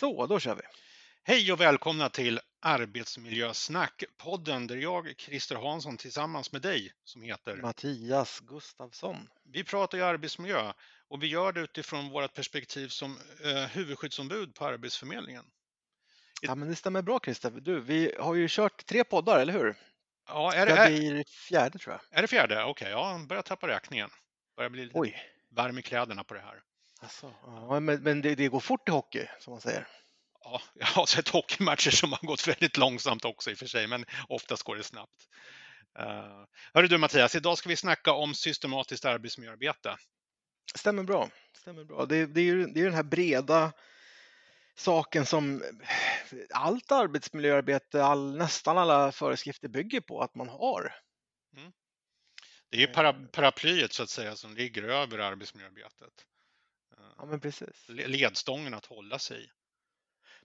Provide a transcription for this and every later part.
Så, då kör vi. Hej och välkomna till Arbetsmiljösnack, podden där jag, Christer Hansson, tillsammans med dig som heter Mattias Gustafsson. Vi pratar ju arbetsmiljö och vi gör det utifrån vårt perspektiv som eh, huvudskyddsombud på Arbetsförmedlingen. Ja, men det stämmer bra Christer. Du, vi har ju kört tre poddar, eller hur? Ja, är Det det, blir fjärde tror jag. är det fjärde? Okej, ja, börjar tappa räkningen. Börjar bli lite Oj. varm i kläderna på det här. Alltså, ja, men men det, det går fort i hockey, som man säger. Ja, jag har sett hockeymatcher som har gått väldigt långsamt också i och för sig, men oftast går det snabbt. Uh, hörru du Mattias, idag ska vi snacka om systematiskt arbetsmiljöarbete. Stämmer bra. Stämmer bra. Det, det är ju det är den här breda saken som allt arbetsmiljöarbete, all, nästan alla föreskrifter bygger på att man har. Det är ju para, paraplyet så att säga som ligger över arbetsmiljöarbetet. Ja, men precis. Le- Ledstången att hålla sig i.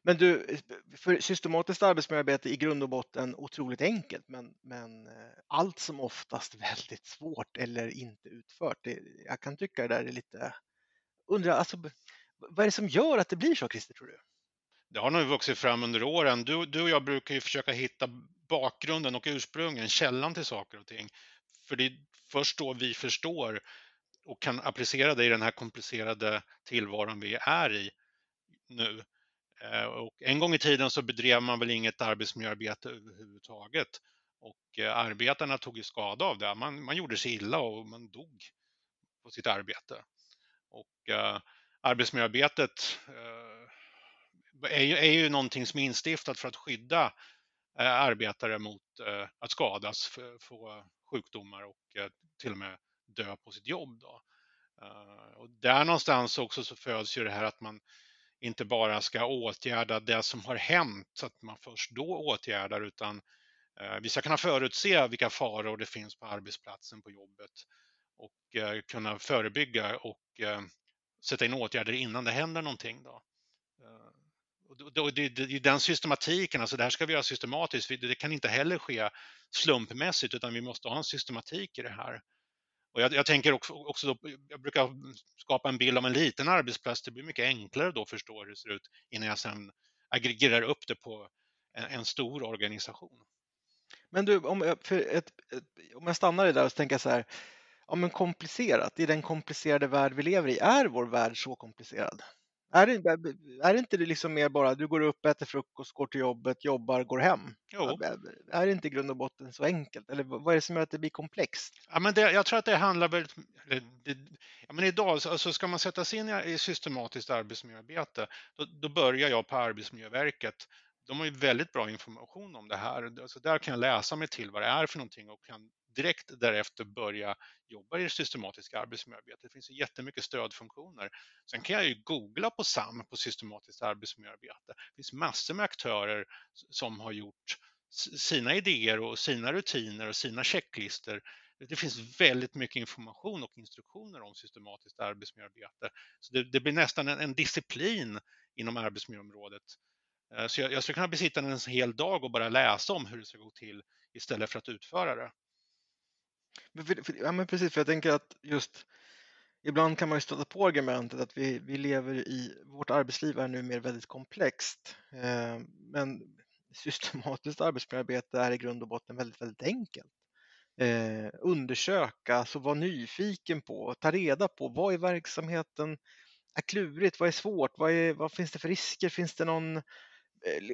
Men du, för systematiskt arbetsmiljöarbete i grund och botten otroligt enkelt, men, men eh, allt som oftast väldigt svårt eller inte utfört. Det, jag kan tycka det där är lite, undrar, alltså, vad är det som gör att det blir så, Christer, tror du? Det har nog vuxit fram under åren. Du, du och jag brukar ju försöka hitta bakgrunden och ursprungen, källan till saker och ting. För det är först då vi förstår och kan applicera det i den här komplicerade tillvaron vi är i nu. Eh, och en gång i tiden så bedrev man väl inget arbetsmiljöarbete överhuvudtaget. Och eh, arbetarna tog ju skada av det. Man, man gjorde sig illa och man dog på sitt arbete. Och eh, arbetsmiljöarbetet eh, är, ju, är ju någonting som är instiftat för att skydda eh, arbetare mot eh, att skadas, få sjukdomar och till och med dö på sitt jobb. Då. Eh, och där någonstans också så föds ju det här att man inte bara ska åtgärda det som har hänt, så att man först då åtgärdar, utan eh, vi ska kunna förutse vilka faror det finns på arbetsplatsen, på jobbet och eh, kunna förebygga och sätta in åtgärder innan det händer någonting. Då. Och det, är den systematiken, alltså det här ska vi göra systematiskt, det kan inte heller ske slumpmässigt utan vi måste ha en systematik i det här. Och jag, jag tänker också, också då, jag brukar skapa en bild av en liten arbetsplats, det blir mycket enklare då att förstå hur det ser ut innan jag sen aggregerar upp det på en, en stor organisation. Men du, om jag, för ett, ett, om jag stannar dig där och tänker så här, ja men komplicerat, i den komplicerade värld vi lever i, är vår värld så komplicerad? Är det, är det inte det liksom mer bara, du går upp, äter frukost, går till jobbet, jobbar, går hem? Jo, Är det inte i grund och botten så enkelt? Eller vad är det som gör att det blir komplext? Ja, men det, jag tror att det handlar väldigt... Det, ja, men idag, så- alltså ska man sätta sig in i systematiskt arbetsmiljöarbete, då, då börjar jag på Arbetsmiljöverket. De har ju väldigt bra information om det här. Alltså där kan jag läsa mig till vad det är för någonting och kan direkt därefter börja jobba i det systematiska arbetsmiljöarbetet. Det finns ju jättemycket stödfunktioner. Sen kan jag ju googla på SAM, på systematiskt arbetsmiljöarbete. Det finns massor med aktörer som har gjort sina idéer och sina rutiner och sina checklistor det finns väldigt mycket information och instruktioner om systematiskt arbetsmiljöarbete. Så det, det blir nästan en, en disciplin inom arbetsmiljöområdet. Eh, så jag, jag skulle kunna besitta en hel dag och bara läsa om hur det ska gå till istället för att utföra det. Men För, för, ja, men precis, för jag tänker att just ibland kan man ju stöta på argumentet att vi, vi lever i, vårt arbetsliv är numera väldigt komplext. Eh, men systematiskt arbetsmiljöarbete är i grund och botten väldigt, väldigt enkelt. Eh, undersöka, alltså vara nyfiken på, ta reda på vad i verksamheten är klurigt, vad är svårt, vad, är, vad finns det för risker, finns det någon... eh,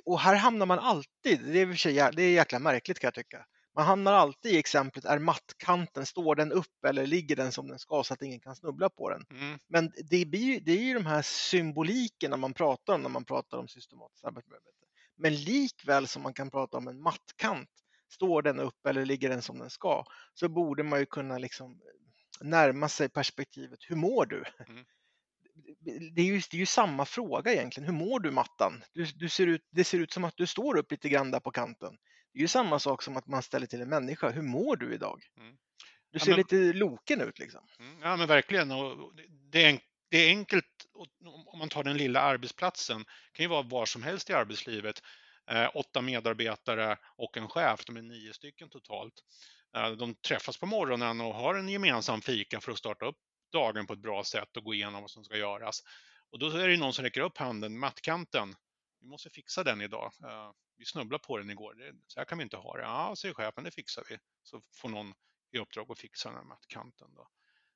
Och här hamnar man alltid, det är, i och för sig det är jäkla märkligt kan jag tycka. Man hamnar alltid i exemplet, är mattkanten, står den upp eller ligger den som den ska så att ingen kan snubbla på den? Mm. Men det, blir, det är ju de här symbolikerna man pratar om när man pratar om systematiskt arbetsmiljöarbete. Men likväl som man kan prata om en mattkant, står den upp eller ligger den som den ska, så borde man ju kunna liksom närma sig perspektivet, hur mår du? Mm. Det är, ju, det är ju samma fråga egentligen, hur mår du mattan? Du, du ser ut, det ser ut som att du står upp lite grann där på kanten. Det är ju samma sak som att man ställer till en människa, hur mår du idag? Mm. Du Ja, ser men- lite loken ut liksom. Mm, Ja, men verkligen. Och det, är, en- det är enkelt om man tar den lilla arbetsplatsen. Det kan ju vara var som helst i arbetslivet. Eh, åtta medarbetare och en chef, de är nio stycken totalt. Eh, de träffas på morgonen och har en gemensam fika för att starta upp dagen på ett bra sätt och gå igenom vad som ska göras. Och då är det någon som räcker upp handen, mattkanten. Vi måste fixa den idag. Uh, vi snubblade på den igår, det, så här kan vi inte ha det. Ja, säger chefen, det fixar vi. Så får någon i uppdrag att fixa den här mattkanten. Då.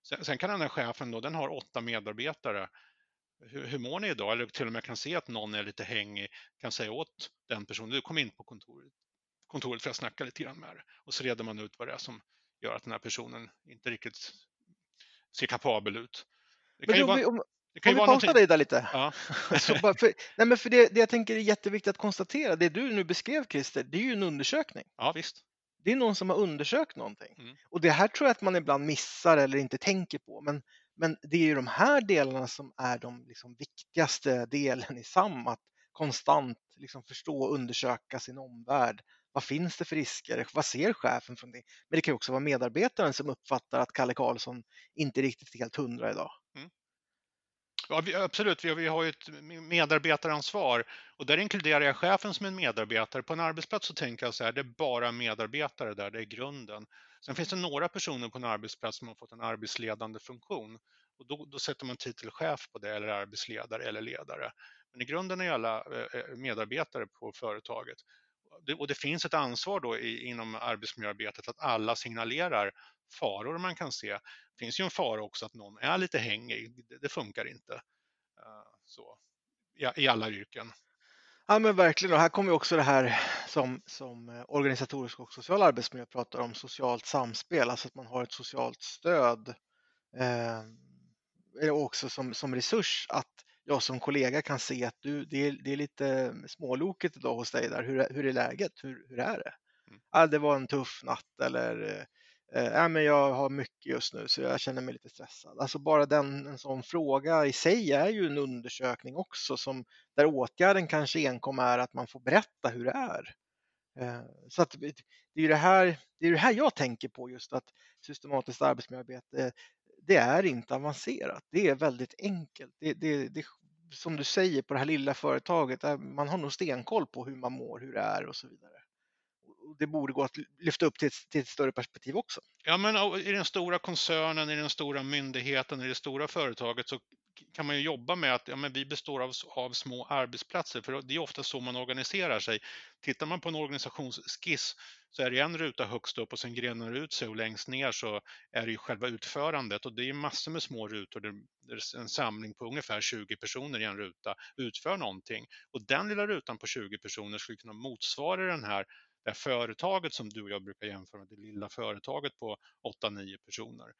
Sen, sen kan den här chefen då, den har åtta medarbetare. Hur, hur mår ni idag? Eller till och med kan se att någon är lite hängig, kan säga åt den personen, du kom in på kontoret, kontoret för att snacka lite grann med dig. Och så reder man ut vad det är som gör att den här personen inte riktigt ser kapabel ut. Det kan men ju vara, om, det kan om vi pausar dig där lite. Ja. för, nej men för det, det jag tänker är jätteviktigt att konstatera, det du nu beskrev Christer, det är ju en undersökning. Ja, visst. Det är någon som har undersökt någonting. Mm. Och det här tror jag att man ibland missar eller inte tänker på. Men, men det är ju de här delarna som är de liksom viktigaste delen i SAM. Att konstant liksom förstå och undersöka sin omvärld. Vad finns det för risker? Vad ser chefen från det? Men det kan också vara medarbetaren som uppfattar att Kalle Karlsson inte riktigt är helt hundra idag. Mm. Ja, vi, absolut, vi, vi har ju ett medarbetaransvar och där inkluderar jag chefen som en medarbetare. På en arbetsplats så tänker jag så här, det är bara medarbetare där, det är grunden. Sen finns det några personer på en arbetsplats som har fått en arbetsledande funktion och då, då sätter man titel chef på det eller arbetsledare eller ledare. Men i grunden är alla eh, eh, medarbetare på företaget. Och det finns ett ansvar då inom arbetsmiljöarbetet att alla signalerar faror man kan se. Det finns ju en fara också att någon är lite hängig. Det, det funkar inte uh, så, i, i alla yrken. Ja men verkligen och här kommer också det här som, som eh, organisatorisk och social arbetsmiljö pratar om, socialt samspel, alltså att man har ett socialt stöd eh, också som, som resurs att jag som kollega kan se att du, det, är, det är lite småloket idag hos dig där, hur, hur är läget, hur, hur är det? Mm. Ah, det var en tuff natt eller eh, men jag har mycket just nu så jag känner mig lite stressad. Alltså bara den, en sån fråga i sig är ju en undersökning också som, där åtgärden kanske enkom är att man får berätta hur det är. Eh, så att det är ju det här, det är det här jag tänker på just att systematiskt arbetsmiljöarbete det är inte avancerat. Det är väldigt enkelt. Det, det, det, som du säger på det här lilla företaget, man har nog stenkoll på hur man mår, hur det är och så vidare det borde gå att lyfta upp till ett, till ett, större perspektiv också. Ja, men i den stora koncernen, i den stora myndigheten, i det stora företaget så kan man ju jobba med att ja, men vi består av, av små arbetsplatser, för det är ofta så man organiserar sig. Tittar man på en organisationsskiss så är det en ruta högst upp och sen grenar det ut sig och längst ner så är det ju själva utförandet och det är massor med små rutor där en samling på ungefär 20 personer i en ruta utför någonting. Och den lilla rutan på 20 personer skulle kunna motsvara den här det här företaget som du och jag brukar jämföra med, det lilla företaget på 8-9 personer.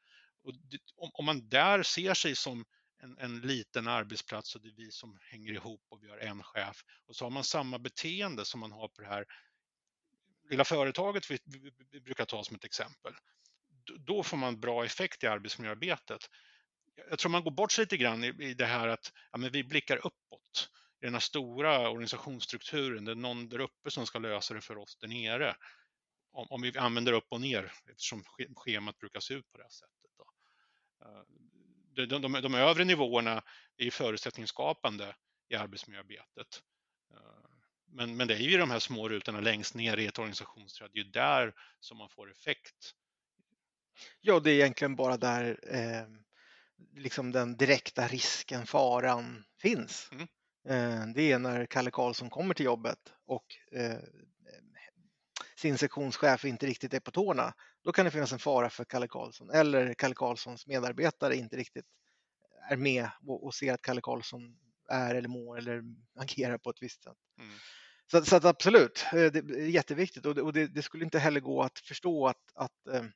Och det, om, om, man där ser sig som en, en, liten arbetsplats och det är vi som hänger ihop och vi har en chef och så har man samma beteende som man har på det här lilla företaget vi, vi, vi brukar ta som ett exempel. Då får man bra effekt i arbetsmiljöarbetet. Jag tror man går bort sig lite grann i, i det här att ja, men vi blickar uppåt i den här stora organisationsstrukturen, det är någon där uppe som ska lösa det för oss där nere. Om, om vi använder upp och ner, eftersom schemat brukar se ut på det här sättet. Då. Eh, de, de, de, de övre nivåerna är förutsättningsskapande i arbetsmiljöarbetet. Eh, men, men det är ju de här små rutorna längst ner i ett organisationsträd, det är ju där som man får effekt. Ja, det är egentligen bara där eh, liksom den direkta risken, faran finns. Mm. Eh, det är när Kalle Karlsson kommer till jobbet och eh, sin sektionschef inte riktigt är på tårna. Då kan det finnas en fara för Kalle Karlsson eller Kalle Karlssons medarbetare inte riktigt är med och ser att Kalle Karlsson är eller mår eller agerar på ett visst sätt. Mm. Så, så absolut, eh, det är jätteviktigt och, det, och det, det, skulle inte heller gå att förstå att, att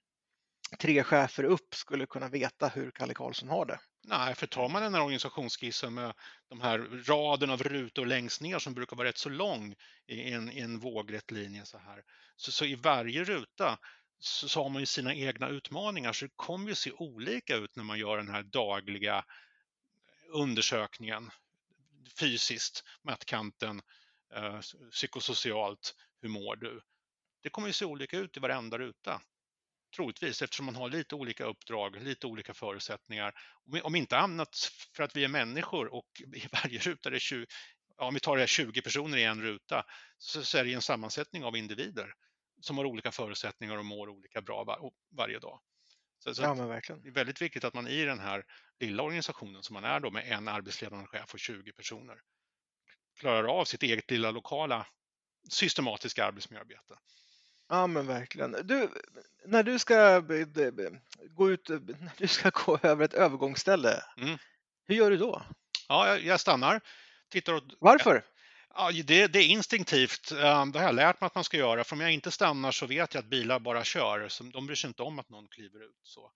tre chefer upp skulle kunna veta hur Kalle Karlsson har det. Nej, för tar man den här organisationsskissen med de här raden av rutor längst ner som brukar vara rätt så lång i en, i en vågrätt linje så här. Så, så i varje ruta så, så, har man ju sina egna utmaningar så det kommer ju se olika ut när man gör den här dagliga undersökningen fysiskt, mätkanten, eh, psykosocialt, hur mår du? Det kommer ju se olika ut i varenda ruta troligtvis eftersom man har lite olika uppdrag, lite olika förutsättningar. Om inte annat för att vi är människor och i varje ruta är det 20, ja, om vi tar det 20 personer i en ruta, så, så är det en sammansättning av individer som har olika förutsättningar och mår olika bra var, varje dag. Så, så ja. Det är väldigt viktigt att man i den här lilla organisationen som man är då med en arbetsledande chef och 20 personer klarar av sitt eget lilla lokala systematiska arbetsmiljöarbete. Ja men verkligen. Du, när du ska b- b- b- gå ut, när du ska gå över ett övergångsställe, Mm. hur gör du då? Ja, jag, jag stannar, tittar åt... Varför? Ja, det, det är instinktivt. Eh, Det har jag lärt mig att man ska göra. För om jag inte stannar så vet jag att bilar bara kör. Så de bryr sig inte om att någon kliver ut. Så,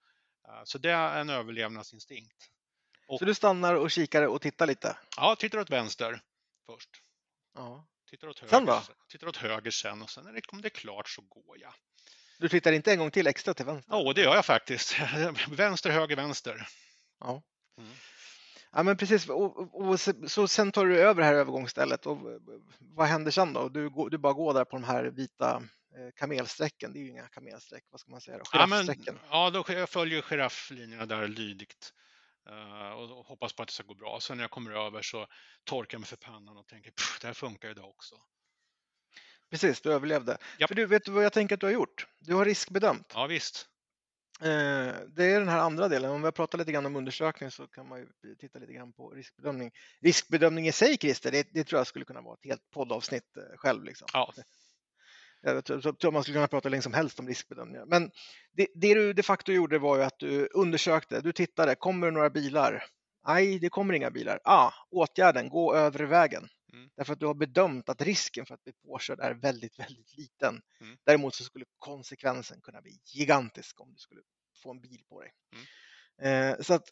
Eh, så det är en överlevnadsinstinkt. Så du stannar och kikar och tittar lite? Ja, tittar åt vänster först. Ja. Tittar åt höger, Sen? Tittar åt höger sen och sen när det, om det är klart så går jag. Du tittar inte en gång till extra till vänster? Ja, det gör jag faktiskt. vänster, höger, vänster. Ja. Mm. Ja men precis, och, och, och så, sen tar du över det här övergångsstället och vad händer sen då? Du, går- du bara går där på de här vita eh, kamelsträcken, det är ju inga kamelsträck, vad ska man säga då? Ja, men, ja, då jag följer girafflinjerna där lydigt och och hoppas på att det ska gå bra. Sen när jag kommer över så torkar jag mig för pannan och tänker "Pff, det här funkar idag också. Precis, du överlevde. Japp. För du, vet du vad jag tänker att du har gjort? Du har riskbedömt. Ja, visst. Eh, det är den här andra delen. Om vi har pratat lite grann om undersökning så kan man ju titta lite grann på riskbedömning. Riskbedömning i sig, Christer, det, det tror jag skulle kunna vara ett helt poddavsnitt eh, själv. Liksom. Ja, Jag tror, man skulle kunna prata länge som helst om riskbedömningar. Men det, det du de facto gjorde var ju att du undersökte, du tittade, kommer det några bilar? Nej, det kommer inga bilar. Ah, åtgärden, gå över vägen. Mm. Därför att du har bedömt att risken för att bli påkörd är väldigt, väldigt liten. Mm. Däremot så skulle konsekvensen kunna bli gigantisk om du skulle få en bil på dig. Mm. Eh, så att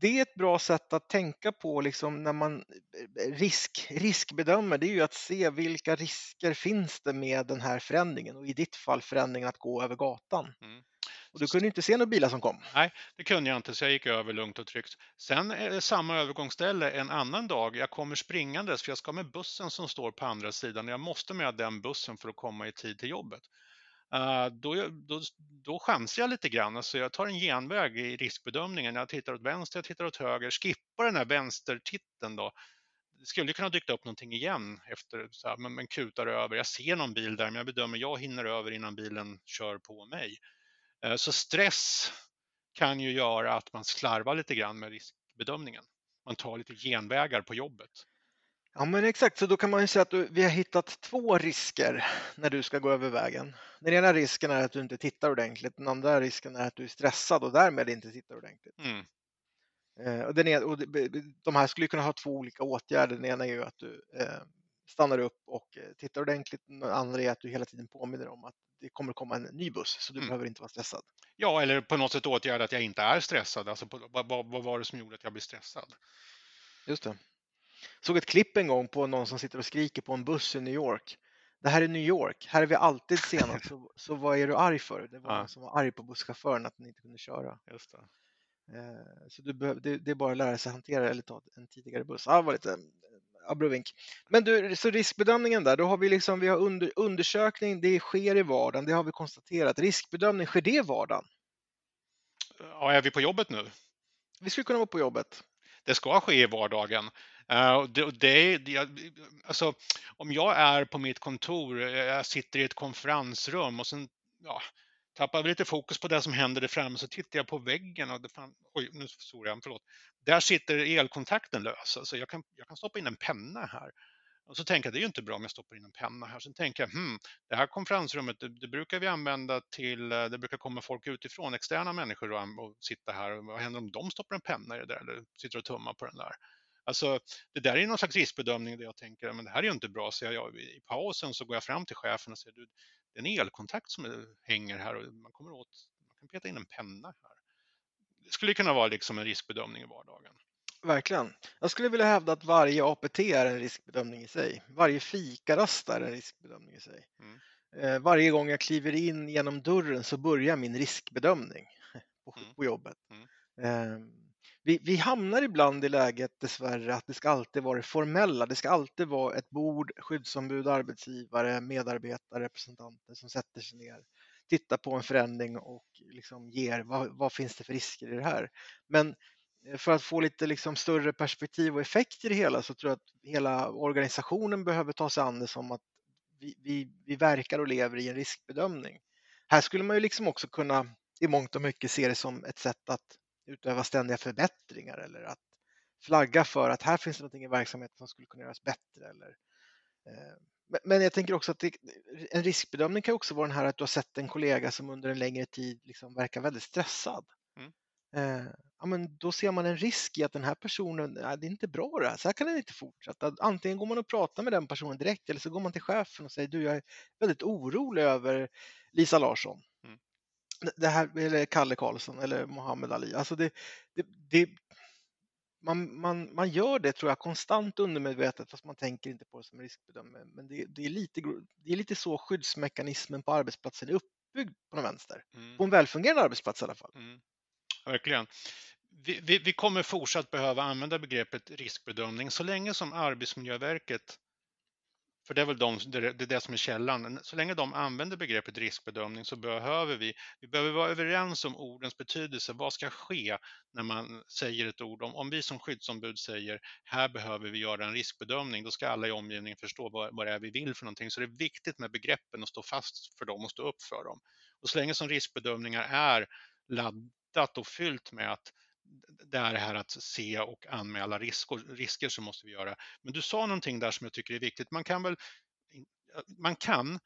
det är ett bra sätt att tänka på liksom när man eh, risk, riskbedömer. Det är ju att se vilka risker finns det med den här förändringen och i ditt fall förändringen att gå över gatan. Mm. Och du kunde inte se några bilar som kom. det kunde jag inte så jag gick över lugnt och tryggt. Sen är det samma övergångsställe en annan dag. Jag kommer springandes för jag ska med bussen som står på andra sidan. Jag måste med den bussen för att komma i tid till jobbet. Eh, då, då, då chansar jag lite grann. Alltså jag tar en genväg i riskbedömningen. Jag tittar åt vänster, jag tittar åt höger. Skippar den här vänstertitten då. Det skulle kunna dyka upp någonting igen efter så här, men, men kutar över. Jag ser någon bil där men jag bedömer jag hinner över innan bilen kör på mig. Eh, så stress kan ju göra att man slarvar lite grann med riskbedömningen. Man tar lite genvägar på jobbet. Ja men exakt, så då kan man ju säga att du, vi har hittat två risker när du ska gå över vägen. Den ena risken är att du inte tittar ordentligt, den andra risken är att du är stressad och därmed inte tittar ordentligt. Mm. Eh, och den ena, och de, här skulle kunna ha två olika åtgärder. Den ena är ju att du eh, stannar upp och eh, tittar ordentligt. Den andra är att du hela tiden påminner om att det kommer komma en ny buss så du Mm. behöver inte vara stressad. Ja, eller på något sätt åtgärda att jag inte är stressad. Alltså på, vad, vad, vad var det som gjorde att jag blev stressad? Just det. Såg ett klipp en gång på någon som sitter och skriker på en buss i New York. Det här är New York, här är vi alltid sena, så, så vad är du arg för? Det var Ja. någon som var arg på busschauffören att den inte kunde köra. Just det. Eh, Så du behöver, det, det är bara att lära sig hantera eller ta en tidigare buss. Det var lite abrovink. Men du, så riskbedömningen där, då har vi liksom, vi har under, undersökning, det sker i vardagen, det har vi konstaterat. Riskbedömning, sker det i vardagen? Ja, är vi på jobbet nu? Vi skulle kunna vara på jobbet. Det ska ske i vardagen. Uh, och det, det, det, alltså, om jag är på mitt kontor, eh, jag sitter i ett konferensrum och sen ja, tappar vi lite fokus på det som händer där framme så tittar jag på väggen och det fan, oj, nu såg jag, förlåt. Där sitter elkontakten lös. Alltså jag, kan, jag kan stoppa in en penna här. Och så tänker jag, det är ju inte bra om jag stoppar in en penna här. Sen tänker jag, hmm, det här konferensrummet, det, det brukar vi använda till, eh, det brukar komma folk utifrån, externa människor och, och sitta här. Vad händer om de stoppar en penna i det där eller sitter och tummar på den där? Alltså, det där är någon slags riskbedömning där jag tänker, men det här är ju inte bra. Så jag, I pausen så går jag fram till chefen och säger, du, det är en elkontakt som är- hänger här och man kommer åt, man kan peta in en penna här. Det skulle kunna vara liksom en riskbedömning i vardagen. Verkligen. Jag skulle vilja hävda att varje APT är en riskbedömning i sig. Varje fikarast är en riskbedömning i sig. Mm. Eh, Varje gång jag kliver in genom dörren så börjar min riskbedömning på, Mm. på jobbet. Mm. Vi, vi hamnar ibland i läget dessvärre att det ska alltid vara det formella. Det ska alltid vara ett bord, skyddsombud, arbetsgivare, medarbetare, representanter som sätter sig ner, tittar på en förändring och liksom ger vad, vad finns det för risker i det här. Men eh, för att få lite liksom större perspektiv och effekt i det hela så tror jag att hela organisationen behöver ta sig an det som att vi, vi, vi verkar och lever i en riskbedömning. Här skulle man ju liksom också kunna i mångt och mycket se det som ett sätt att utöva ständiga förbättringar eller att flagga för att här finns det någonting i verksamheten som skulle kunna göras bättre. Eller, eh, men jag tänker också att det, en riskbedömning kan också vara den här att du har sett en kollega som under en längre tid liksom verkar väldigt stressad. Mm. Eh, ja, men då ser man en risk i att den här personen, ja, det är inte bra det här, så här kan den inte fortsätta. Antingen går man och pratar med den personen direkt eller så går man till chefen och säger du, jag är väldigt orolig över Lisa Larsson. Mm. Det här, eller Kalle Karlsson eller Mohammed Ali. Alltså det, det, det, man, man, man gör det tror jag konstant undermedvetet fast man tänker inte på det som riskbedömare. Men det, det, är lite, det är lite så skyddsmekanismen på arbetsplatsen är uppbyggd på någon vänster. Mm. På en välfungerande arbetsplats i alla fall. Mm. Verkligen. Vi, vi, vi, kommer fortsatt behöva använda begreppet riskbedömning så länge som Arbetsmiljöverket för det är väl de, det, är det som är källan. Så länge de använder begreppet riskbedömning så behöver vi, vi behöver vara överens om ordens betydelse. Vad ska ske när man säger ett ord? Om, om vi som skyddsombud säger här behöver vi göra en riskbedömning, då ska alla i omgivningen förstå vad, vad det är vi vill för någonting. Så det är viktigt med begreppen och stå fast för dem och stå upp för dem. Och så länge som riskbedömningar är laddat och fyllt med att det är det här att se och anmäla risker, risker så måste vi göra. Men du sa någonting där som jag tycker är viktigt. Man kan väl man kan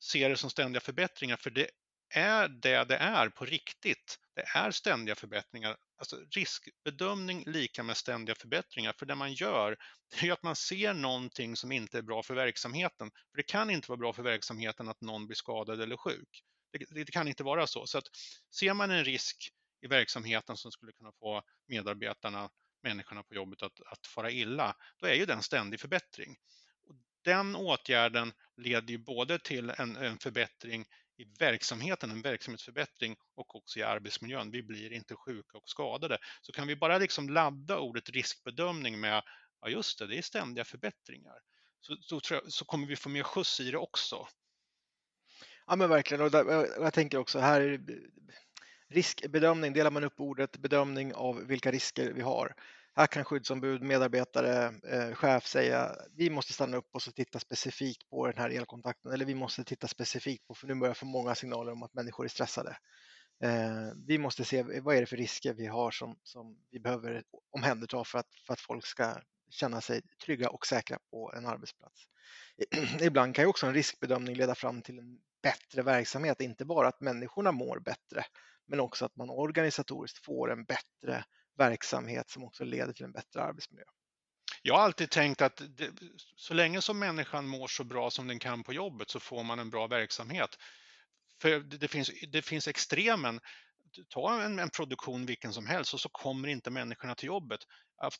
se det som ständiga förbättringar för det är det det är på riktigt. Det är ständiga förbättringar. Alltså riskbedömning lika med ständiga förbättringar. För det man gör det är att man ser någonting som inte är bra för verksamheten. För Det kan inte vara bra för verksamheten att någon blir skadad eller sjuk. Det, det kan inte vara så. Så att ser man en risk i verksamheten som skulle kunna få medarbetarna, människorna på jobbet att, att fara illa, då är ju den ständig förbättring. Och den åtgärden leder ju både till en, en förbättring i verksamheten, en verksamhetsförbättring och också i arbetsmiljön. Vi blir inte sjuka och skadade. Så kan vi bara liksom ladda ordet riskbedömning med, ja just det, det är ständiga förbättringar, så, så, jag, så kommer vi få mer skjuts i det också. Ja men verkligen och, där, och jag tänker också här Riskbedömning delar man upp ordet bedömning av vilka risker vi har. Här kan skyddsombud, medarbetare, eh, chef säga vi måste stanna upp och så titta specifikt på den här elkontakten eller vi måste titta specifikt på, för nu börjar jag få många signaler om att människor är stressade. Eh, vi måste se vad är det för risker vi har som, som vi behöver omhänderta för att, för att folk ska känna sig trygga och säkra på en arbetsplats. Ibland kan ju också en riskbedömning leda fram till en bättre verksamhet, inte bara att människorna mår bättre men också att man organisatoriskt får en bättre verksamhet som också leder till en bättre arbetsmiljö. Jag har alltid tänkt att det, så länge som människan mår så bra som den kan på jobbet så får man en bra verksamhet. För det finns, det finns extremen. Ta en, en produktion vilken som helst och så kommer inte människorna till jobbet.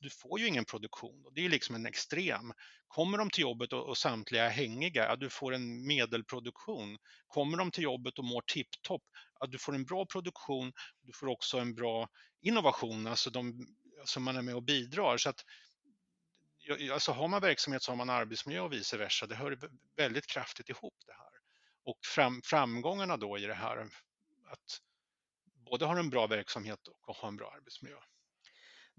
Du får ju ingen produktion. Det är liksom en extrem. Kommer de till jobbet och, och samtliga är hängiga, du får en medelproduktion. Kommer de till jobbet och mår tipptopp, att du får en bra produktion, du får också en bra innovation, alltså, de, alltså man är med och bidrar. Så att, alltså har man verksamhet så har man arbetsmiljö och vice versa. Det hör väldigt kraftigt ihop det här. Och fram, framgångarna då i det här, att både ha en bra verksamhet och ha en bra arbetsmiljö.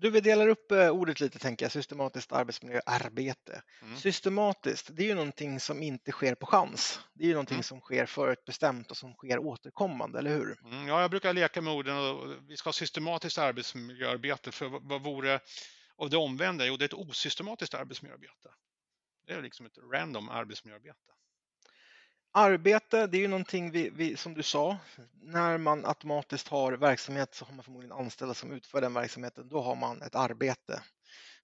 Du, vi delar upp eh, ordet lite, tänker jag, systematiskt arbetsmiljöarbete. Mm. Systematiskt, det är ju någonting som inte sker på chans. Det är ju någonting mm. som sker förutbestämt och som sker återkommande, eller hur? Mm, ja, jag brukar leka med orden och vi ska ha systematiskt arbetsmiljöarbete, för vad vore av det omvända? Jo, det är ett osystematiskt arbetsmiljöarbete. Det är liksom ett random arbetsmiljöarbete. Arbete, det är ju någonting vi, vi, som du sa, när man automatiskt har verksamhet så har man förmodligen anställda som utför den verksamheten. Då har man ett arbete.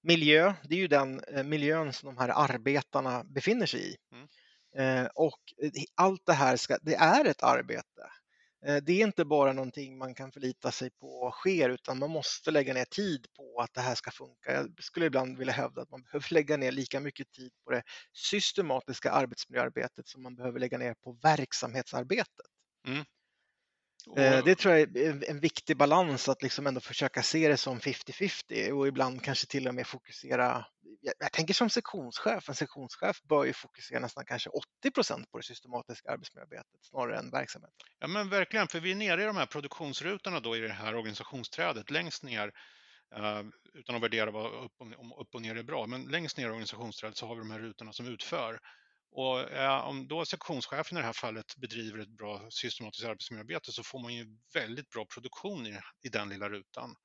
Miljö, det är ju den eh, miljön som de här arbetarna befinner sig i. Mm. Eh, och allt det här ska, det är ett arbete. Eh, det är inte bara någonting man kan förlita sig på sker utan man måste lägga ner tid på att det här ska funka. Jag skulle ibland vilja hävda att man behöver lägga ner lika mycket tid på det systematiska arbetsmiljöarbetet som man behöver lägga ner på verksamhetsarbetet. Mm. Eh, det tror jag är en viktig balans att liksom ändå försöka se det som 50-50 och ibland kanske till och med fokusera. Jag tänker som sektionschef, en sektionschef bör ju fokusera nästan kanske 80 procent på det systematiska arbetsmiljöarbetet snarare än verksamheten. Ja men verkligen, för vi är nere i de här produktionsrutorna då i det här organisationsträdet längst ner eh, utan att värdera vad upp och, om upp och ner är bra, men längst ner i organisationsträdet så har vi de här rutorna som utför och eh, om då sektionschefen i det här fallet bedriver ett bra systematiskt arbetsmiljöarbete så får man ju väldigt bra produktion i, i den lilla rutan.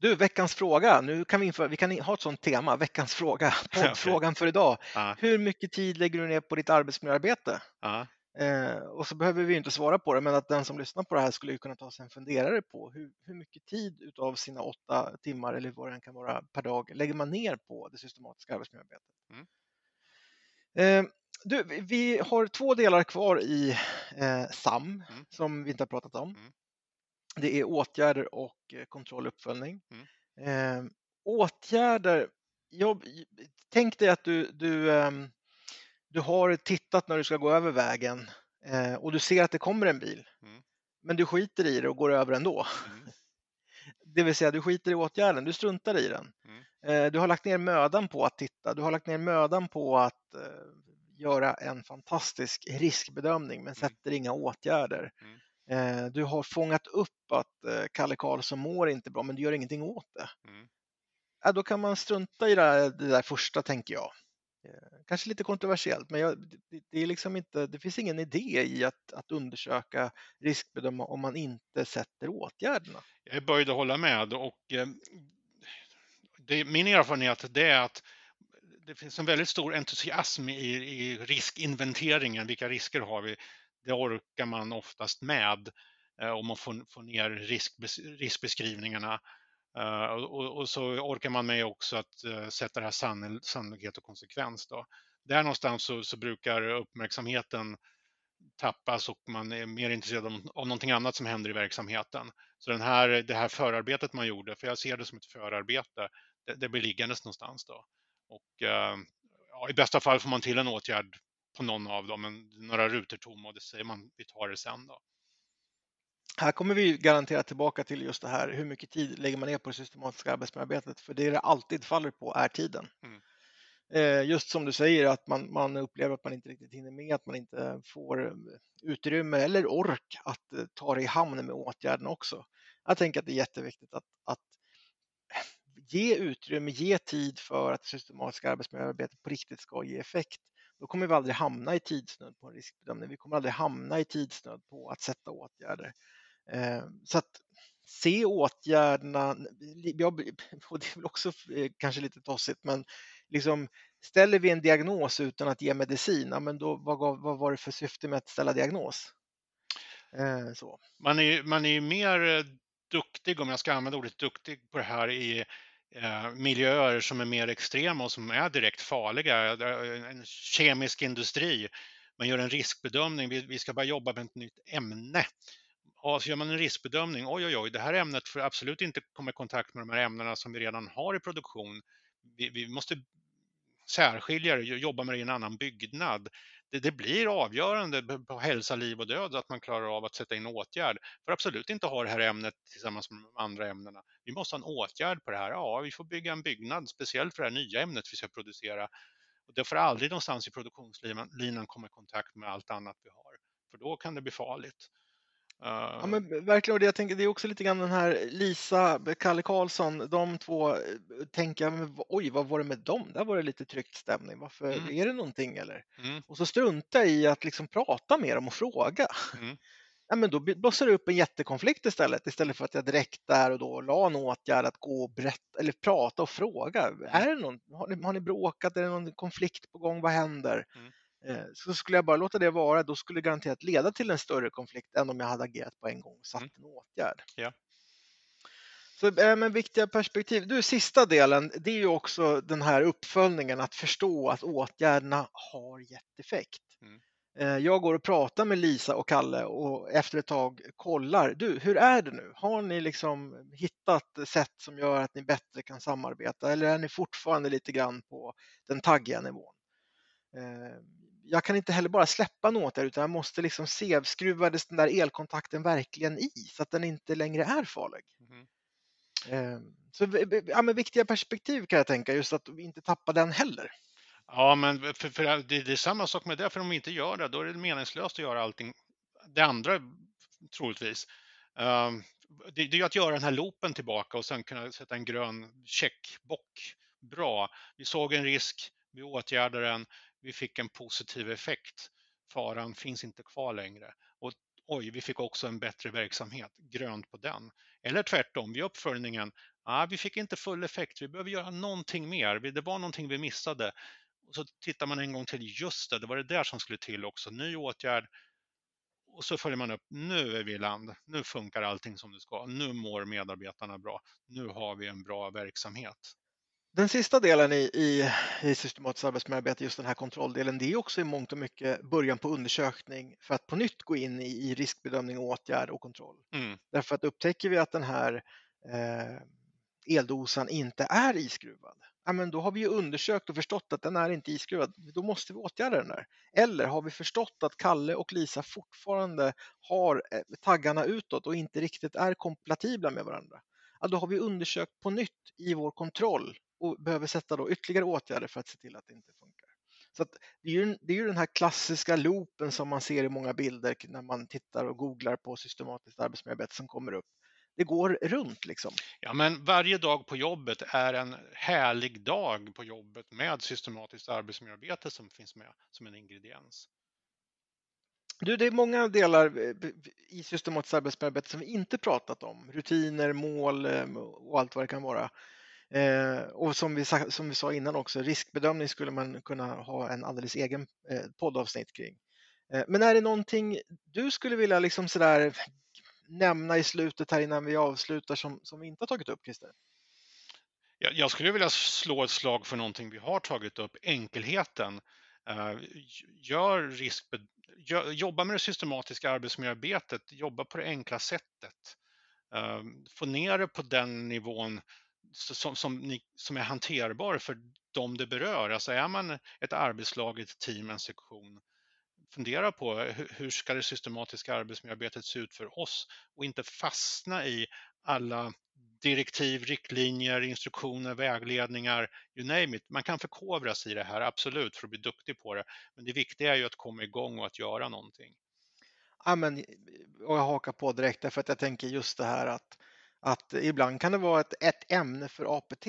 Du, veckans fråga. Nu kan vi, införa, vi kan ha ett sånt tema, veckans fråga. Poddfrågan för idag. Ja, Hur mycket tid lägger du ner på ditt arbetsmiljöarbete? ja, Eh, och så behöver vi inte svara på det, men att den som lyssnar på det här skulle ju kunna ta sig en funderare på hur, hur mycket tid utav sina åtta timmar eller vad det kan vara per dag lägger man ner på det systematiska arbetsmiljöarbetet. Mm. Eh, du, vi- vi har två delar kvar i eh, SAM Mm. som vi inte har pratat om. Mm. Det är åtgärder och eh, kontroll och uppföljning. Mm. Eh, åtgärder, jag, tänk dig att du, du, ehm, du har tittat när du ska gå över vägen eh, och du ser att det kommer en bil. Mm. Men du skiter i det och går över ändå. mm, Det vill säga du skiter i åtgärden, du struntar i den. Mm. Eh, du har lagt ner mödan på att titta, du har lagt ner mödan på att eh, göra en fantastisk riskbedömning men sätter inga åtgärder. Mm. Eh, du har fångat upp att eh, Kalle Karlsson mår inte bra men du gör ingenting åt det. mm. Ja, då kan man strunta i det där, det där första tänker jag. Eh, Kanske lite kontroversiellt, men jag, det, det, är liksom inte, det finns ingen idé i att, att undersöka riskbedöma om man inte sätter åtgärderna. Jag är böjd att hålla med och det, min erfarenhet det är att det finns en väldigt stor entusiasm i, i riskinventeringen. Vilka risker har vi? Det orkar man oftast med eh, om man får, får ner riskbes, riskbeskrivningarna. Eh, och, och, så orkar man med också att eh, sätta det här sann, sannolikhet och konsekvens. Då. Där någonstans så, så brukar uppmärksamheten tappas och man är mer intresserad av, av någonting annat som händer i verksamheten. Så den här, det här förarbetet man gjorde, för jag ser det som ett förarbete, det, det blir liggandes någonstans då. Och eh, ja, i bästa fall får man till en åtgärd på någon av dem, men några rutor tomma och det säger man, vi tar det sen då. Här kommer vi garanterat tillbaka till just det här, hur mycket tid lägger man ner på det systematiska arbetsmiljöarbetet? För det det alltid faller på är tiden. Mm. Eh, Just som du säger att man, man upplever att man inte riktigt hinner med, att man inte får eh, utrymme eller ork att eh, ta det i hamn med åtgärderna också. Jag tänker att det är jätteviktigt att, att ge utrymme, ge tid för att det systematiska arbetsmiljöarbetet på riktigt ska ge effekt. Då kommer vi aldrig hamna i tidsnöd på en riskbedömning. Vi kommer aldrig hamna i tidsnöd på att sätta åtgärder. Eh, så att se åtgärderna, jag, och det är väl också eh, kanske lite tossigt, men liksom ställer vi en diagnos utan att ge medicin, ja, men då, vad, gav- vad var det för syfte med att ställa diagnos? Eh, så. Man är, man är ju mer duktig, om jag ska använda ordet duktig, på det här i Eh, miljöer som är mer extrema och som är direkt farliga. Eh, en kemisk industri, man gör en riskbedömning, vi, ska bara jobba med ett nytt ämne. Och så gör man en riskbedömning, oj oj oj, det här ämnet får absolut inte komma i kontakt med de här ämnena som vi redan har i produktion. Vi, vi måste särskilja det, jobba med det i en annan byggnad. Det, det blir avgörande på hälsa, liv och död att man klarar av att sätta in åtgärd. För absolut inte ha det här ämnet tillsammans med de andra ämnena. Vi måste ha en åtgärd på det här. Ja, vi får bygga en byggnad speciellt för det här nya ämnet vi ska producera. Och det får aldrig någonstans i produktionslinan komma i kontakt med allt annat vi har. För då kan det bli farligt. Ja, Uh, men verkligen, och det, jag tänker, det är också lite grann den här Lisa, Kalle Karlsson, de två, eh, tänker jag, oj, vad var det med dem? Där var det lite tryckt stämning. Varför, Mm. är det någonting eller? mm, Och så strunta i att liksom prata med dem och fråga. mm, Ja, men då blossar det upp en jättekonflikt istället, istället för att jag direkt där och då la en åtgärd att gå och berätta eller prata och fråga. Är det någon, har, ni, har ni bråkat? Är det någon konflikt på gång? Vad händer? Eh, Så skulle jag bara låta det vara, då skulle det garanterat leda till en större konflikt än om jag hade agerat på en gång och satt Mm. en åtgärd. Ja. Så eh, men viktiga perspektiv. Du, sista delen, det är ju också den här uppföljningen, att förstå att åtgärderna har gett effekt. Mm. Eh, Jag går och pratar med Lisa och Kalle och efter ett tag kollar, du, hur är det nu? Har ni liksom hittat sätt som gör att ni bättre kan samarbeta eller är ni fortfarande lite grann på den taggiga nivån? Jag kan inte heller bara släppa en åtgärd utan jag måste liksom se, skruvades den där elkontakten verkligen i så att den inte längre är farlig? Eh, Så ja, men viktiga perspektiv kan jag tänka, just att vi inte tappar den heller. Ja, men för, för det, det är samma sak med det, för om vi inte gör det, då är det meningslöst att göra allting det andra troligtvis. Um, det, det är ju att göra den här loopen tillbaka och sen kunna sätta en grön checkbock. Bra, vi såg en risk, vi åtgärdade den, vi fick en positiv effekt. Faran finns inte kvar längre. Och oj, vi fick också en bättre verksamhet, grönt på den. Eller tvärtom, vid uppföljningen, ah, vi fick inte full effekt, vi behöver göra någonting mer, det var någonting vi missade. Och så tittar man en gång till, just det, det var det där som skulle till också, ny åtgärd. Och så följer man upp, nu är vi i land, nu funkar allting som det ska, nu mår medarbetarna bra, nu har vi en bra verksamhet. Den sista delen i, i, i systematiskt arbetsmiljöarbete, just den här kontrolldelen, det är också i mångt och mycket början på undersökning för att på nytt gå in i, i riskbedömning, åtgärd och kontroll. Mm. Därför att upptäcker vi att den här eh, eldosan inte är iskruvad, ja, men då har vi ju undersökt och förstått att den är inte iskruvad. Då måste vi åtgärda den där. Eller har vi förstått att Kalle och Lisa fortfarande har eh, taggarna utåt och inte riktigt är kompatibla med varandra. Ja, då har vi undersökt på nytt i vår kontroll och behöver sätta då ytterligare åtgärder för att se till att det inte funkar. Så det, är ju, det är ju den här klassiska loopen som man ser i många bilder när man tittar och googlar på systematiskt arbetsmiljöarbete som kommer upp. Det går runt liksom. Ja, men varje dag på jobbet är en härlig dag på jobbet med systematiskt arbetsmiljöarbete som finns med som en ingrediens. Du, det är många delar eh, i systematiskt arbetsmiljöarbete som vi inte pratat om. Rutiner, mål eh, och allt vad det kan vara. Eh, och som vi, som vi sa innan också, riskbedömning skulle man kunna ha en alldeles egen eh, poddavsnitt kring. Eh, men är det någonting du skulle vilja liksom sådär nämna i slutet här innan vi avslutar som, som vi inte har tagit upp, Christer? Jag skulle vilja slå ett slag för någonting vi har tagit upp, enkelheten. Eh, gör riskbed... Jobba med det systematiska arbetsmiljöarbetet, jobba på det enkla sättet. Eh, få ner det på den nivån som, som, ni, som är hanterbar för dem det berör. Alltså är man ett arbetslag, ett team, en sektion, fundera på hur, hur ska det systematiska arbetsmiljöarbetet se ut för oss och inte fastna i alla direktiv, riktlinjer, instruktioner, vägledningar, you name it. Man kan förkovra sig i det här, absolut, för att bli duktig på det. Men det viktiga är ju att komma igång och att göra någonting. Ja, men, och jag hakar på direkt därför att jag tänker just det här att att ibland kan det vara ett, ett ämne för APT.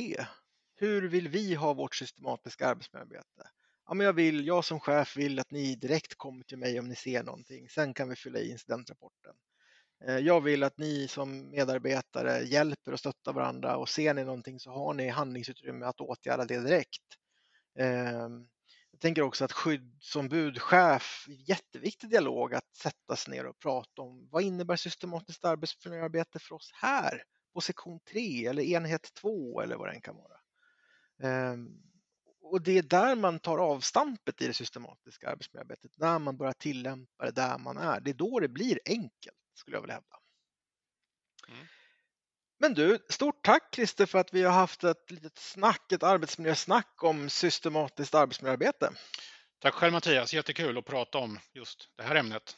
Hur vill vi ha vårt systematiska arbetsmiljöarbete? Ja, men jag, vill, jag som chef vill att ni direkt kommer till mig om ni ser någonting. Sen kan vi fylla i incidentrapporten. Eh, jag vill att ni som medarbetare hjälper och stöttar varandra och ser ni någonting så har ni handlingsutrymme att åtgärda det direkt. Ehm, jag tänker också att skyddsombud, chef, jätteviktig dialog att sätta sig ner och prata om vad innebär systematiskt arbetsmiljöarbete för oss här på sektion 3 eller enhet 2 eller vad det än kan vara. Ehm, och det är där man tar avstampet i det systematiska arbetsmiljöarbetet, när man börjar tillämpa det där man är. Det är då det blir enkelt, skulle jag vilja hävda. Mm. Men du, stort tack Christer för att vi har haft ett litet snack, ett arbetsmiljösnack om systematiskt arbetsmiljöarbete. Tack själv Mattias, jättekul att prata om just det här ämnet.